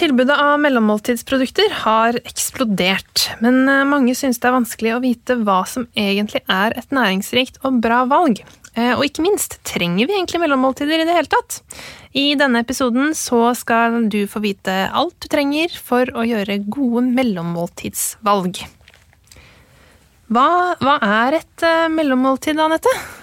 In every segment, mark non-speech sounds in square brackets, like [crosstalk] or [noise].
Tilbudet av mellommåltidsprodukter har eksplodert, men eh, mange syns det er vanskelig å vite hva som egentlig er et næringsrikt og bra valg. Eh, og ikke minst, trenger vi egentlig mellommåltider i det hele tatt? I denne episoden så skal du få vite alt du trenger for å gjøre gode mellommåltidsvalg. Hva, hva er et uh, mellommåltid, Anette?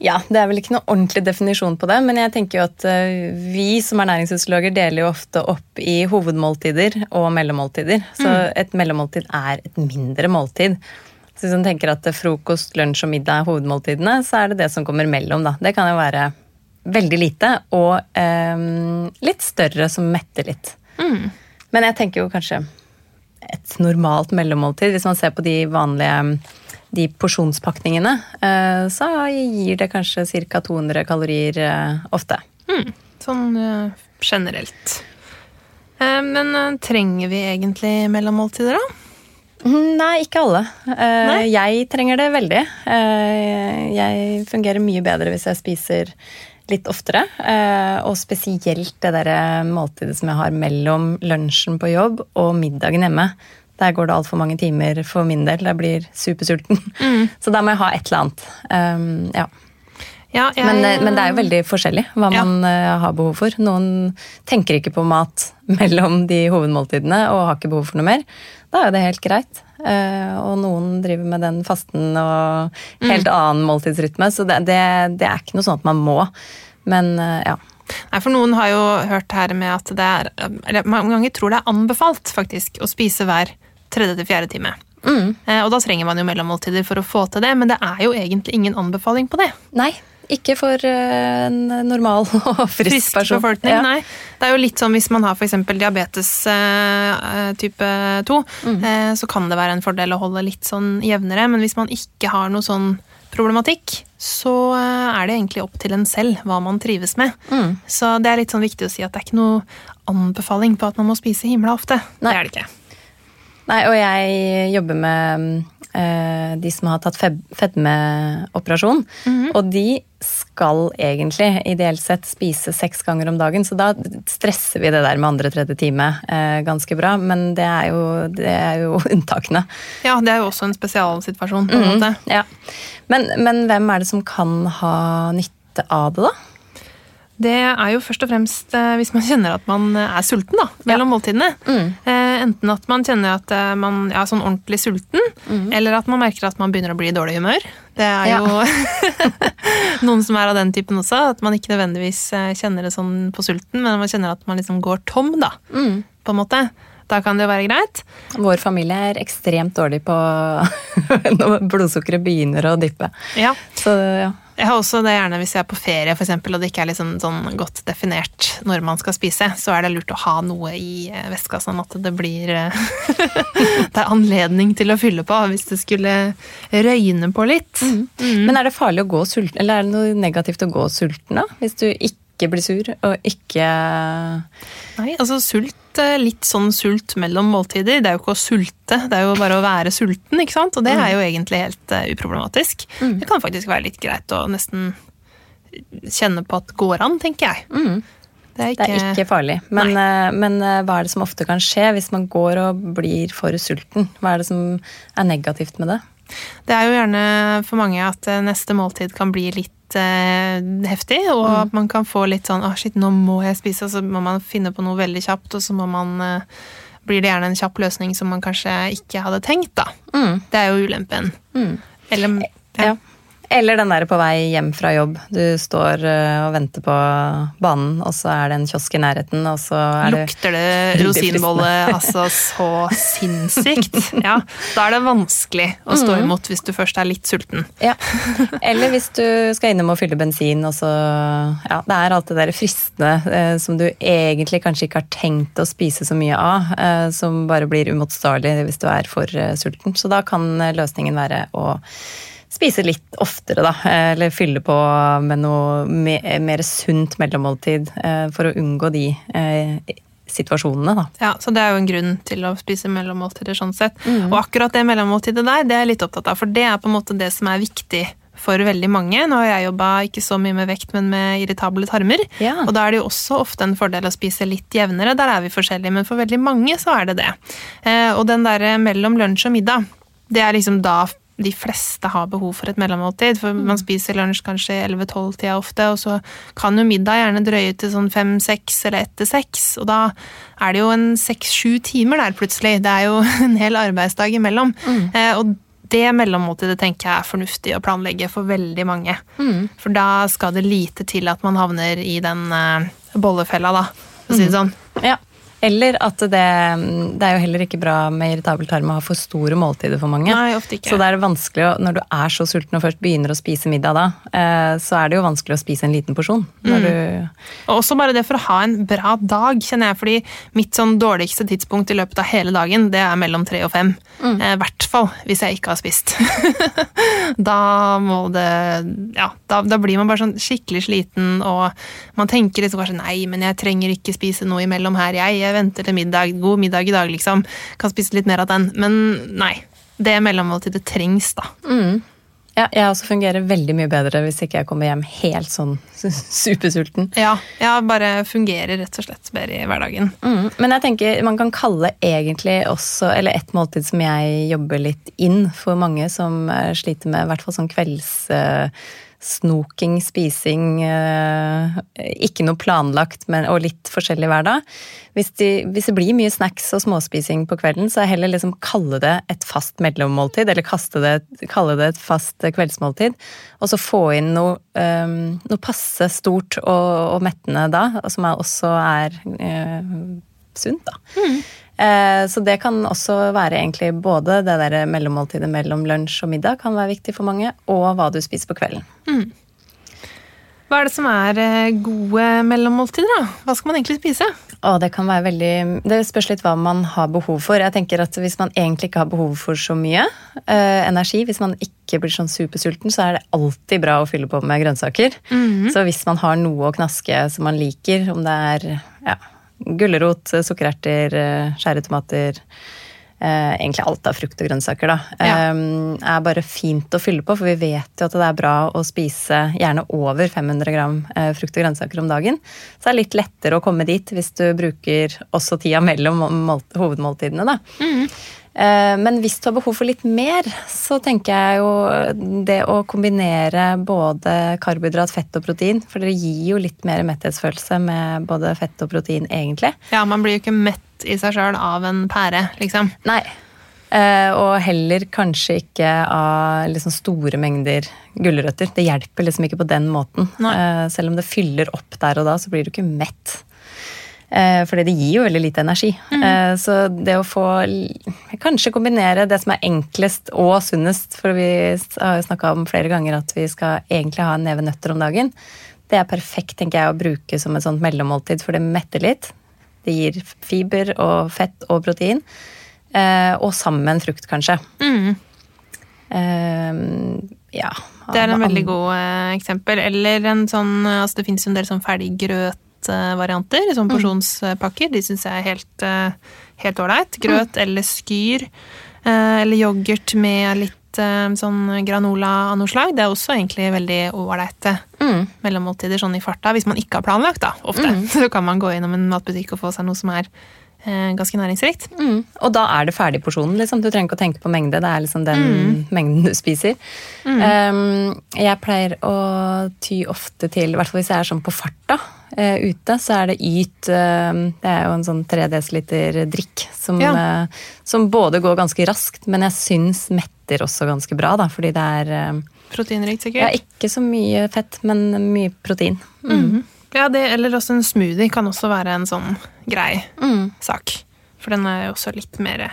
Ja, Det er vel ikke noe ordentlig definisjon på det, men jeg tenker jo at uh, vi som er næringsfysiologer deler jo ofte opp i hovedmåltider og mellommåltider. Så mm. et mellommåltid er et mindre måltid. Så hvis man tenker at frokost, lunsj og middag er hovedmåltidene, så er det det som kommer mellom, da. Det kan jo være veldig lite og eh, litt større som metter litt. Mm. Men jeg tenker jo kanskje et normalt mellommåltid, hvis man ser på de vanlige de porsjonspakningene, uh, så gir det kanskje ca. 200 kalorier uh, ofte. Mm. Sånn uh, generelt. men trenger vi egentlig mellommåltider, da? Mm, nei, ikke alle. Nei? Jeg trenger det veldig. Jeg fungerer mye bedre hvis jeg spiser litt oftere. Eh, og spesielt det der måltidet som jeg har mellom lunsjen på jobb og middagen hjemme. Der går det altfor mange timer for min del. Jeg blir supersulten. Mm. [laughs] Så da må jeg ha et eller annet. Um, ja. Ja, jeg, men, eh, men, det er jo veldig forskjellig hva ja. man uh, har behov for. Noen tenker ikke på mat [laughs] mellom de hovedmåltidene og har ikke behov for noe mer. Da er jo det helt greit. Uh, og noen driver med den fasten og helt mm. annen måltidsrytme, så det, det, det, er ikke noe sånn at man må. Men uh, ja. Nei, for Noen har jo hørt her med at det er eller Mange ganger tror det er anbefalt faktisk å spise hver tredje til fjerde time. Mm. Uh, og da trenger man jo mellommåltider for å få til det, men det er jo egentlig ingen anbefaling på det. Nei, ikke for eh, en normal [laughs] og frisk, frisk person. befolkning, ja. nei. Det er jo litt sånn hvis man har f.eks. diabetes eh, type 2, mm. eh, så kan det være en fordel å holde litt sånn jevnere. Men hvis man ikke har noe sånn problematikk, så eh, er det egentlig opp til en selv hva man trives med. Mm. Så det er litt sånn viktig å si at det er ikke noe anbefaling på at man må spise himla ofte. Nei. Det er det ikke. Nei, og jeg jobber med uh, de som har tatt fedmeoperasjon. Mm -hmm. Og de skal egentlig ideelt sett spise seks ganger om dagen, så da stresser vi det der med andre tredje time uh, ganske bra. Men det er, jo, det er, jo, [laughs] unntakene. Ja, det er jo også en spesialsituasjon, på en mm, måte. Ja. Men, men hvem er det som kan ha nytte av det, da? Det er jo først og fremst eh, hvis man kjenner at man er sulten da, mellom ja. måltidene. Mm. Eh, enten at man kjenner at man er sånn ordentlig sulten, mm. eller at man merker at man begynner å bli i dårlig humør. Det er ja. jo [laughs] noen som er av den typen også. At man ikke nødvendigvis kjenner det sånn på sulten, men man kjenner at man liksom går tom, da. Mm. På en måte. Da kan det jo være greit. Vår familie er ekstremt dårlig på [laughs] når blodsukkeret begynner å dyppe. Ja. Så ja. Jeg har også det gjerne hvis jeg er på ferie for eksempel, og det ikke er liksom sånn godt definert når man skal spise, så er det lurt å ha noe i eh, veska, sånn at det blir eh, [laughs] Det er anledning til å fylle på hvis det skulle røyne på litt. Mm. Mm. Men er det farlig å gå sulten, eller er det noe negativt å gå sulten da? Hvis du ikke blir sur og ikke Nei, altså sult Eh, litt sånn sult mellom måltider. Det er jo ikke å sulte, det er jo bare å være sulten, ikke sant? Og det er jo egentlig helt uh, uproblematisk. Mm. Det kan faktisk være litt greit å nesten kjenne på at går an, tenker jeg. Mm. Det, er ikke... det, er ikke, farlig. Men, uh, men uh, hva er det som ofte kan skje hvis man går og blir for sulten? Hva er det som er negativt med det? Det er jo gjerne for mange at neste måltid kan bli litt eh, heftig, og mm. at man kan få litt sånn 'Å, shit, nå må jeg spise', og så må man finne på noe veldig kjapt, og så må man eh, blir det gjerne en kjapp løsning som man kanskje ikke hadde tenkt, da. Mm. Det er jo ulempen. Mm. Eller ja. ja. Eller den der på vei hjem fra jobb. Du står uh, og venter på banen, og så er det en kiosk i nærheten, og så er det Lukter det rosinbolle [laughs] altså så sinnssykt? Ja, da er det vanskelig å stå mm. imot hvis du først er litt sulten. Ja. Eller hvis du skal innom og fylle bensin, og så Ja, det er alt det der fristende uh, som du egentlig kanskje ikke har tenkt å spise så mye av, uh, som bare blir uimotståelig hvis du er for sulten. Så da kan løsningen være å spise litt oftere, da. Eller fylle på med noe mer sunt mellommåltid eh, for å unngå de eh, situasjonene, da. Ja, så det er jo en grunn til å spise mellommåltider sånn sett. Mm. Og akkurat det mellommåltidet der, det er jeg litt opptatt av, for det er på en måte det som er viktig for veldig mange. Nå har jeg jobba ikke så mye med vekt, men med irritable tarmer. Ja. Og da er det jo også ofte en fordel å spise litt jevnere. Der er vi forskjellige, men for veldig mange så er det det. Eh, og den derre mellom lunsj og middag, det er liksom da de fleste har behov for et mellommåltid. For man mm. spiser lunsj kanskje 11-12-tida ofte, og så kan jo middag gjerne drøye til sånn 5-6 eller etter 6. Og da er det jo en 6-7 timer der plutselig. Det er jo [laughs] en hel arbeidsdag imellom. Mm. Eh, og det mellommåltidet tenker jeg er fornuftig å planlegge for veldig mange. Mm. For da skal det lite til at man havner i den eh, bollefella, da, for å si det mm. sånn. Ja. Eller at det, det er jo heller ikke bra med irritabel tarm å ha for store måltider for mange. Nei, ofte ikke. Så det er vanskelig å, når du er så sulten og først begynner å spise middag da, eh, så er det jo vanskelig å spise en liten porsjon. Mm. og også bare det for å ha en bra dag, kjenner jeg. Fordi mitt sånn dårligste tidspunkt i løpet av hele dagen, det er mellom tre og fem. I mm. eh, hvert fall hvis jeg ikke har spist. [laughs] da må det Ja, da, da, blir man bare sånn skikkelig sliten, og man tenker liksom kanskje nei, men jeg trenger ikke spise noe imellom her, jeg jeg venter til middag, god middag i dag, liksom. Kan spise litt mer av den. Men nei. Det mellommåltidet trengs, da. Mm. Ja, jeg også fungerer veldig mye bedre hvis ikke jeg kommer hjem helt sånn [laughs] supersulten. Ja, jeg bare fungerer rett og slett bedre i hverdagen. Mm. Men jeg tenker man kan kalle egentlig også, eller et måltid som jeg jobber litt inn for mange som eh, sliter med i hvert fall sånn kvelds snoking, spising, eh, ikke noe planlagt men, og litt forskjellig hver dag. Hvis, de, hvis, det blir mye snacks og småspising på kvelden, så heller liksom kalle det et fast mellommåltid, eller det, kalle det et fast kveldsmåltid. Og så få inn noe, um, noe passe stort og, og, mettende da, som også er uh, sunt, da. Mm. Eh, så det kan også være egentlig både det der mellommåltidet mellom lunsj og middag kan være viktig for mange, og hva du spiser på kvelden. Mm. Hva er det som er eh, gode mellommåltider, da? Hva skal man egentlig spise? Å, det kan være veldig Det spørs litt hva man har behov for. Jeg tenker at Hvis man egentlig ikke har behov for så mye eh, energi, hvis man ikke blir sånn supersulten, så er det alltid bra å fylle på med grønnsaker. Mm -hmm. Så hvis man har noe å knaske som man liker, om det er ja, Gulrot, sukkererter, eh, skjæretomater. Eh, egentlig alt av frukt og grønnsaker, da. Ja. Eh, er bare fint å fylle på, for vi vet jo at det er bra å spise gjerne over 500 gram eh, frukt og grønnsaker om dagen. Så det er litt lettere å komme dit hvis du bruker også tida mellom hovedmåltidene, da. Mm. Eh, men hvis du har behov for litt mer, så tenker jeg jo det å kombinere både karbohydrat, fett og protein. For det gir jo litt mer metthetsfølelse med både fett og protein, egentlig. Ja, man blir jo ikke mett i seg sjøl av en pære, liksom. Nei. Eh, og heller kanskje ikke av liksom store mengder gulrøtter. Det hjelper liksom ikke på den måten. Nei. Eh, selv om det fyller opp der og da, så blir du ikke mett. Eh, fordi det gir jo veldig lite energi. Mm. Så det å få Kanskje kombinere det som er enklest og sunnest, for vi har jo snakka om flere ganger at vi skal egentlig ha en neve nøtter om dagen. Det er perfekt tenker jeg, å bruke som et sånt mellommåltid, for det metter litt. Det gir fiber og fett og protein. Eh, og sammen med en frukt, kanskje. Mm. ja. Det er en veldig god eksempel. Eller en sånn altså Det fins en del sånn ferdig grøt varianter, som mm. porsjonspakker. De syns jeg er helt eh, helt ålreit. Grøt mm. eller skyr. Eh, eller yoghurt med litt eh, sånn granola av noe slag. Det er også egentlig veldig ålreite mm. mellommåltider sånn i farta. Hvis man ikke har planlagt, da, ofte. Mm. [laughs] Så kan man gå innom en matbutikk og få seg noe som er ganske næringsrikt. Mm. Og da er det ferdig porsjonen. Liksom. Du trenger ikke å tenke på mengde. Det er liksom den mm. mengden du spiser. Um, jeg pleier å ty ofte til, i hvert fall hvis jeg er sånn på farta, ute, så er det Yt. Eh, det er jo en sånn 3 dl drikk som, Ja. eh, som både går ganske raskt, men jeg syns metter også ganske bra, da, fordi det er eh, Proteinrikt, ja, ikke så mye fett, men mye protein. Mhm. Ja, det, eller også en smoothie kan også være en sånn grei Mm. sak. For den er jo også litt mer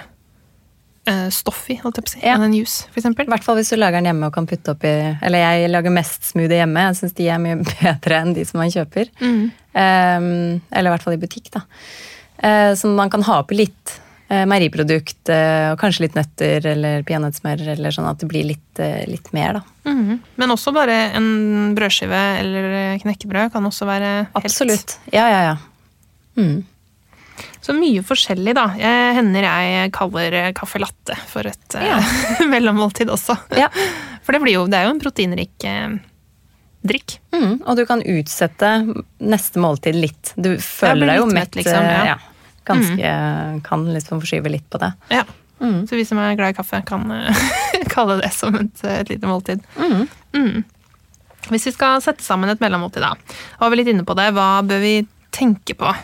uh, i, holdt jeg på å si, Ja. enn en juice, for I hvert fall hvis du lager den hjemme og kan putte oppi Eller jeg lager mest smoothie hjemme. Jeg syns de er mye [laughs] bedre enn de som man kjøper. Mm. Um, eller i hvert fall i butikk, da. Uh, så man kan ha oppi litt uh, meieriprodukt uh, og kanskje litt nøtter eller peanøttsmør, eller sånn at det blir litt, eh, litt mer, da. Mm. Men også bare en brødskive eller knekkebrød kan også være helt Absolutt. Ja, ja, ja. Mm. Så mye forskjellig, da. Jeg hender jeg kaller caffè latte for et eh, Ja. [laughs] mellommåltid også. ja. [laughs] For det, blir jo, det er jo en proteinrik eh, drikk. Mm. Og du kan utsette neste måltid litt. Du føler deg jo mett. mett, liksom, ja. eh, ja. Ganske Kan liksom forskyve litt på det. Ja. Mm. Så vi som er glad i kaffe, kan eh, [laughs] kalle det som et, et lite måltid. Mm. Mm. Hvis vi skal sette sammen et mellommåltid, da, var vi litt inne på det, hva bør vi tenke på?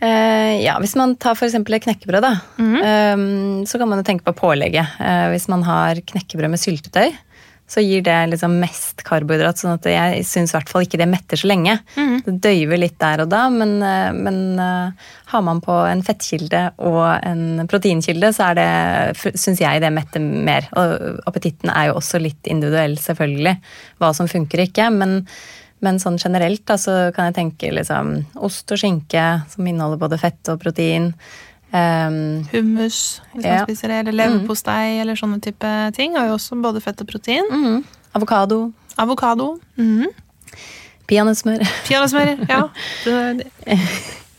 Eh, ja, Hvis man tar f.eks. knekkebrød, da, Mhm. eh, så kan man jo tenke på pålegget. Eh, hvis man har knekkebrød med syltetøy, så gir det liksom mest karbohydrat. sånn at jeg syns i hvert fall ikke det metter så lenge. Mhm. Det døyver litt der og da, men, eh, men eh, har man på en fettkilde og en proteinkilde, så er det, syns jeg det metter mer. Og appetitten er jo også litt individuell, selvfølgelig, hva som funker og ikke. men men sånn generelt da, så kan jeg tenke liksom ost og skinke som inneholder både fett og protein. Um, Hummus, hvis Ja. man spiser det, eller leverpostei, eller sånne type ting, har jo også både fett og protein. Mm. Avokado, Avokado. Mm. peanøttsmør. Peanøttsmør, ja. [laughs]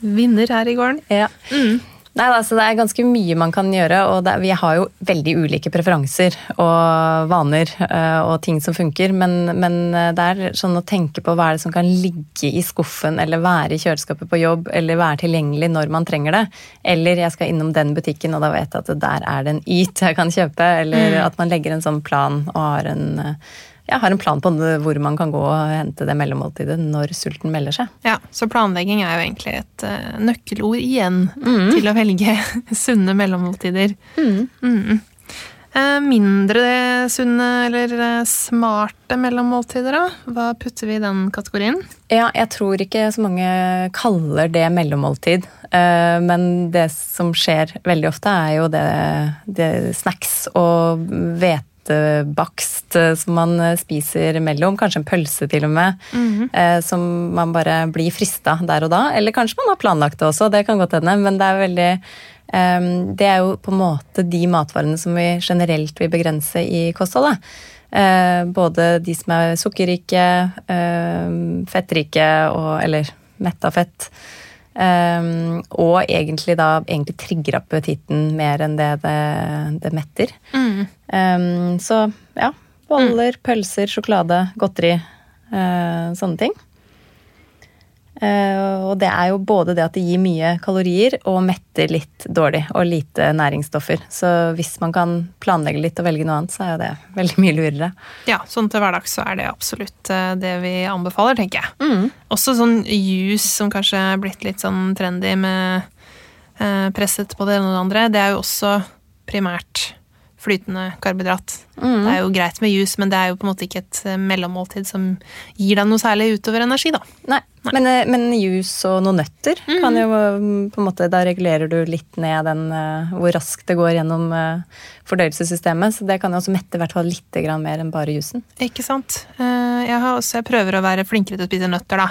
Vinner her i gården. ja. Mm. Nei, altså, Det er ganske mye man kan gjøre, og det, vi har jo veldig ulike preferanser og vaner eh, og ting som funker, men, men eh, det er sånn å tenke på hva er det som kan ligge i skuffen eller være i kjøleskapet på jobb eller være tilgjengelig når man trenger det. Eller jeg skal innom den butikken, og da vet jeg at der er det en yt jeg kan kjøpe. Eller at man legger en sånn plan og har en, ja, har en plan på hvor man kan gå og hente det mellommåltidet når sulten melder seg. Ja, Så planlegging er jo egentlig et uh, nøkkelord igjen til å velge [laughs] sunne mellommåltider. Mm. Eh, mindre sunne eller eh, smarte mellommåltider, da? Hva putter vi i den kategorien? Ja, jeg tror ikke så mange kaller det mellommåltid. Men det som skjer veldig ofte, er jo det, det snacks og hvetebakst eh, som man eh, spiser mellom. Kanskje en pølse til og med. eh, Som man bare blir frista der og da. Eller kanskje man har planlagt det også, det kan godt hende. Men det er veldig eh, Det er jo på en måte de matvarene som vi generelt vil begrense i kostholdet. Eh, både de som er sukkerrike, eh, fettrike og Eller metta fett. Um, og egentlig da egentlig trigger appetitten mer enn det det, det metter. Um, så ja, boller, pølser, sjokolade, godteri, Uh, sånne ting. Eh, og det er jo både det at det gir mye kalorier og metter litt dårlig og lite næringsstoffer. Så hvis man kan planlegge litt og velge noe annet, så er jo det [laughs] veldig mye lurere. Ja, sånn til hverdags så er det absolutt eh, det vi anbefaler, tenker jeg. Mm. Også sånn juice som kanskje er blitt litt sånn trendy med eh, presset på det ene og det andre. Det er jo også primært flytende karbohydrat. Mm. Det er jo greit med juice, men det er jo på en måte ikke et mellommåltid som gir deg noe særlig utover energi, da. Nei, Men, eh, men jus og noen nøtter kan jo mm, på en måte Da regulerer du litt ned den eh, hvor raskt det går gjennom eh, fordøyelsessystemet. Så det kan jo også mette hvert fall litt mer enn bare jusen. Ikke sant. Jeg, har også, jeg prøver å være flinkere til å spise nøtter, da.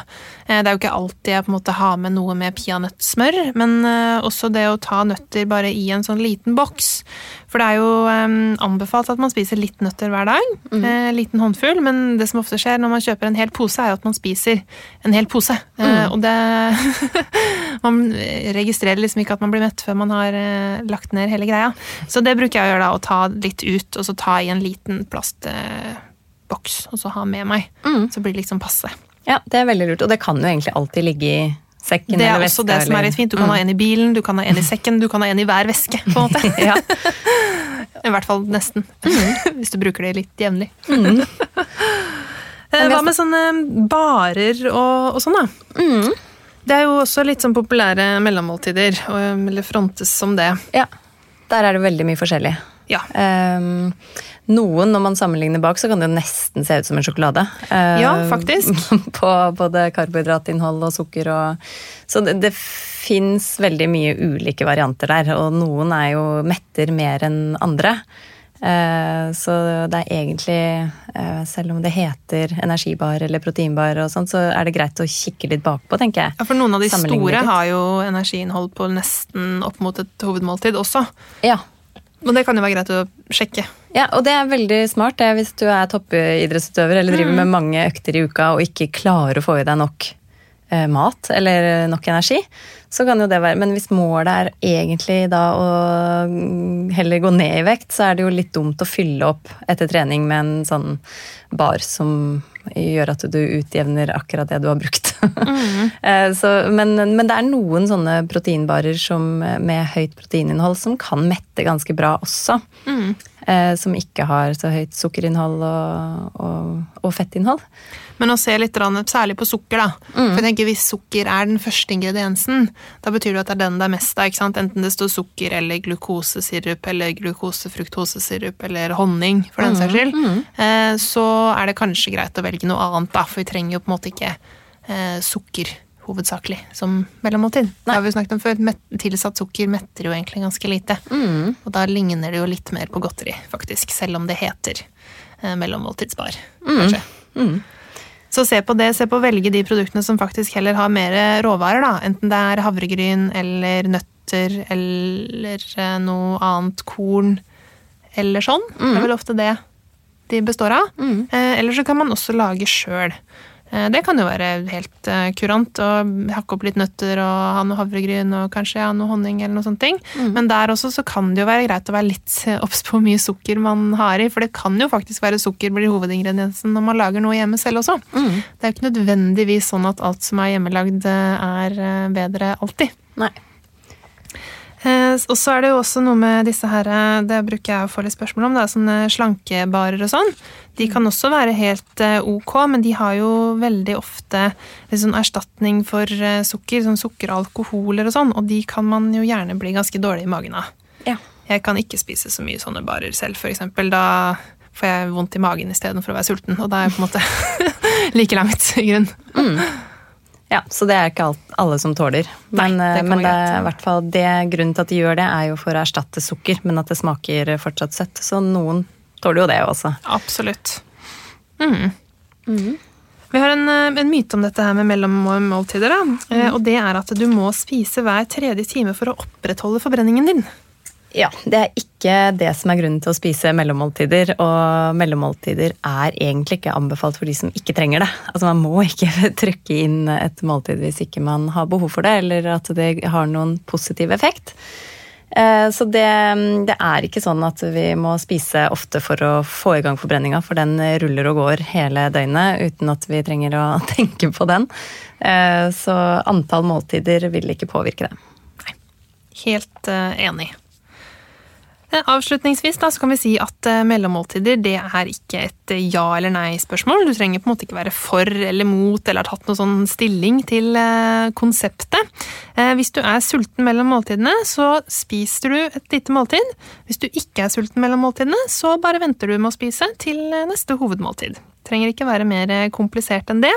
Det er jo ikke alltid jeg på en måte har med noe med peanøttsmør, men også det å ta nøtter bare i en sånn liten boks. For det er jo anbefalt at man spiser litt nøtter hver dag. en liten håndfull, men det som ofte skjer når man kjøper en hel pose, er jo at man spiser en hel pose. Eh, Og det [laughs] Man registrerer liksom ikke at man blir mett før man har eh, lagt ned hele greia. Så det bruker jeg å gjøre da, å ta litt ut, og så ta i en liten plastboks, og så ha med meg. Så blir det liksom passe. Ja, det er veldig lurt. Og det kan jo egentlig alltid ligge i sekken Det er eller også det det som er litt fint. Du kan ha en i bilen, du kan ha en i sekken, du kan ha en i hver veske. på en måte. [laughs] ja. [laughs] I hvert fall nesten. Hvis du bruker det litt jevnlig. Hva med sånne barer og, og sånn, da? Mm. Det er jo også litt sånn populære mellommåltider, eller frontes som det. Ja. Der er det veldig mye forskjellig. Ja. Um, noen, når man sammenligner bak, så kan det jo nesten se ut som en sjokolade. Uh, ja, faktisk. [laughs] På både karbohydratinnhold og sukker og Så det, det fins veldig mye ulike varianter der, og noen er jo metter mer enn andre. Eh, så det er egentlig, eh, selv om det heter energibar eller proteinbar, og sånt, så er det greit å kikke litt bakpå, tenker jeg. Ja, For noen av de store har jo energiinnhold på nesten opp mot et hovedmåltid også. Ja. Og det kan jo være greit å sjekke. Ja, og det er veldig smart det hvis du er toppidrettsutøver eller driver mm. med mange økter i uka og ikke klarer å få i deg nok mat eller nok energi, så kan jo det være Men hvis målet er egentlig da å heller gå ned i vekt, så er det jo litt dumt å fylle opp etter trening med en sånn bar som gjør at du utjevner akkurat det du har brukt. Mm. [laughs] så, men, men, det er noen sånne proteinbarer som, med høyt proteininnhold som kan mette ganske bra også. Mm. Eh, som ikke har så høyt sukkerinnhold og, og, og fettinnhold. Men å se litt særlig på sukker, da. Mm. For jeg tenker Hvis sukker er den første ingrediensen, da betyr det at det er den det er mest av. ikke sant? Enten det står sukker eller glukosesirup eller glukosefruktosesirup eller honning, for den saks mm. skyld, mm. eh, så er det kanskje greit å velge noe annet, da. For vi trenger jo på en måte ikke eh, sukker hovedsakelig som mellommåltid. Det har vi snakket om før. Tilsatt sukker metter jo egentlig ganske lite. Mm. Og da ligner det jo litt mer på godteri, faktisk. Selv om det heter eh, mellommåltidsbar, mm. kanskje. Mm. Så se på det, se på å velge de produktene som faktisk heller har mer råvarer, da. Enten det er havregryn eller nøtter eller eh, noe annet korn eller sånn. Mm. Det er vel ofte det de består av. Mm. Eh, eller så kan man også lage sjøl. Eh, det kan jo være helt eh, kurant å hakke opp litt nøtter og ha noe havregryn og kanskje ha noe honning eller noe sånt. Mm. Men der også så kan det jo være greit å være litt eh, [laughs] obs på hvor mye sukker man har i, for det kan jo faktisk være sukker blir hovedingrediensen når man lager noe hjemme selv også. Mm. Det er jo ikke nødvendigvis sånn at alt som er hjemmelagd er bedre alltid. Nei. Eh, og så er det jo også noe med disse her eh, Det bruker jeg å få litt spørsmål om. Da, sånne slankebarer og sånn. De kan også være helt eh, ok, men de har jo veldig ofte liksom erstatning for sukker. Sånn sukkeralkoholer og sånn, og de kan man jo gjerne bli ganske dårlig i magen av. Ja. Jeg kan ikke spise så mye sånne barer selv, f.eks. Da får jeg vondt i magen istedenfor å være sulten, og da er jeg på en måte [laughs] like langt i grunn. Mm. Ja, Så det er ikke alt, alle som tåler. Men, Nei, det, eh, men det i hvert fall det grunnen til at de gjør det, er jo for å erstatte sukker, men at det smaker fortsatt søtt. Så noen tåler jo det også. Absolutt. Mm. Mm. Vi har en, eh, en, myte om dette her med mellommåltider. Mm. Og det er at du må spise hver tredje time for å opprettholde forbrenningen din. Ja, det er ikke det som er grunnen til å spise mellommåltider. Og mellommåltider er egentlig ikke anbefalt for de som ikke trenger det. Altså Man må ikke [laughs] trykke inn et måltid hvis ikke man har behov for det, eller at det har noen positiv effekt. Eh, så det, det, er ikke sånn at vi må spise ofte for å få i gang forbrenninga, for den ruller og går hele døgnet uten at vi trenger å [laughs] tenke på den. Eh, så antall måltider vil ikke påvirke det. Nei, helt eh, enig. Eh, avslutningsvis da, så kan vi si at eh, mellommåltider det er ikke et eh, ja- eller nei-spørsmål. Du trenger på en måte ikke være for eller mot eller har tatt noen sånn stilling til konseptet. Hvis du er sulten mellom måltidene, så spiser du et lite måltid. Hvis du ikke er sulten mellom måltidene, så bare venter du med å spise til neste hovedmåltid. Trenger ikke være mer komplisert enn det.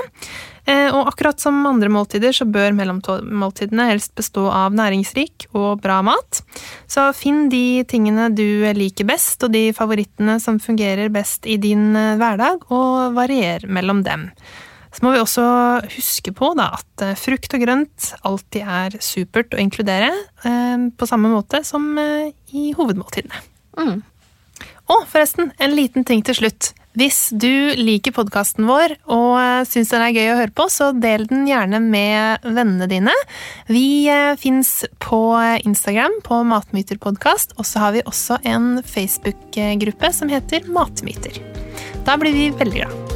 Eh, og akkurat som andre måltider så bør mellommåltidene helst bestå av næringsrik og bra mat. Så finn de tingene du liker best, og de favorittene som fungerer best i din eh, hverdag, og varier mellom dem. Så må vi også huske på da, at eh, frukt og grønt alltid er supert å inkludere, på samme måte som i hovedmåltidene. Mm. Og forresten, en liten ting til slutt. Hvis du liker podkasten vår og eh, syns den er gøy å høre på, så del den gjerne med vennene dine. Vi eh, fins på Instagram på Matmyterpodkast, og så har vi også en Facebook-gruppe som heter Matmyter. Da blir vi veldig glad.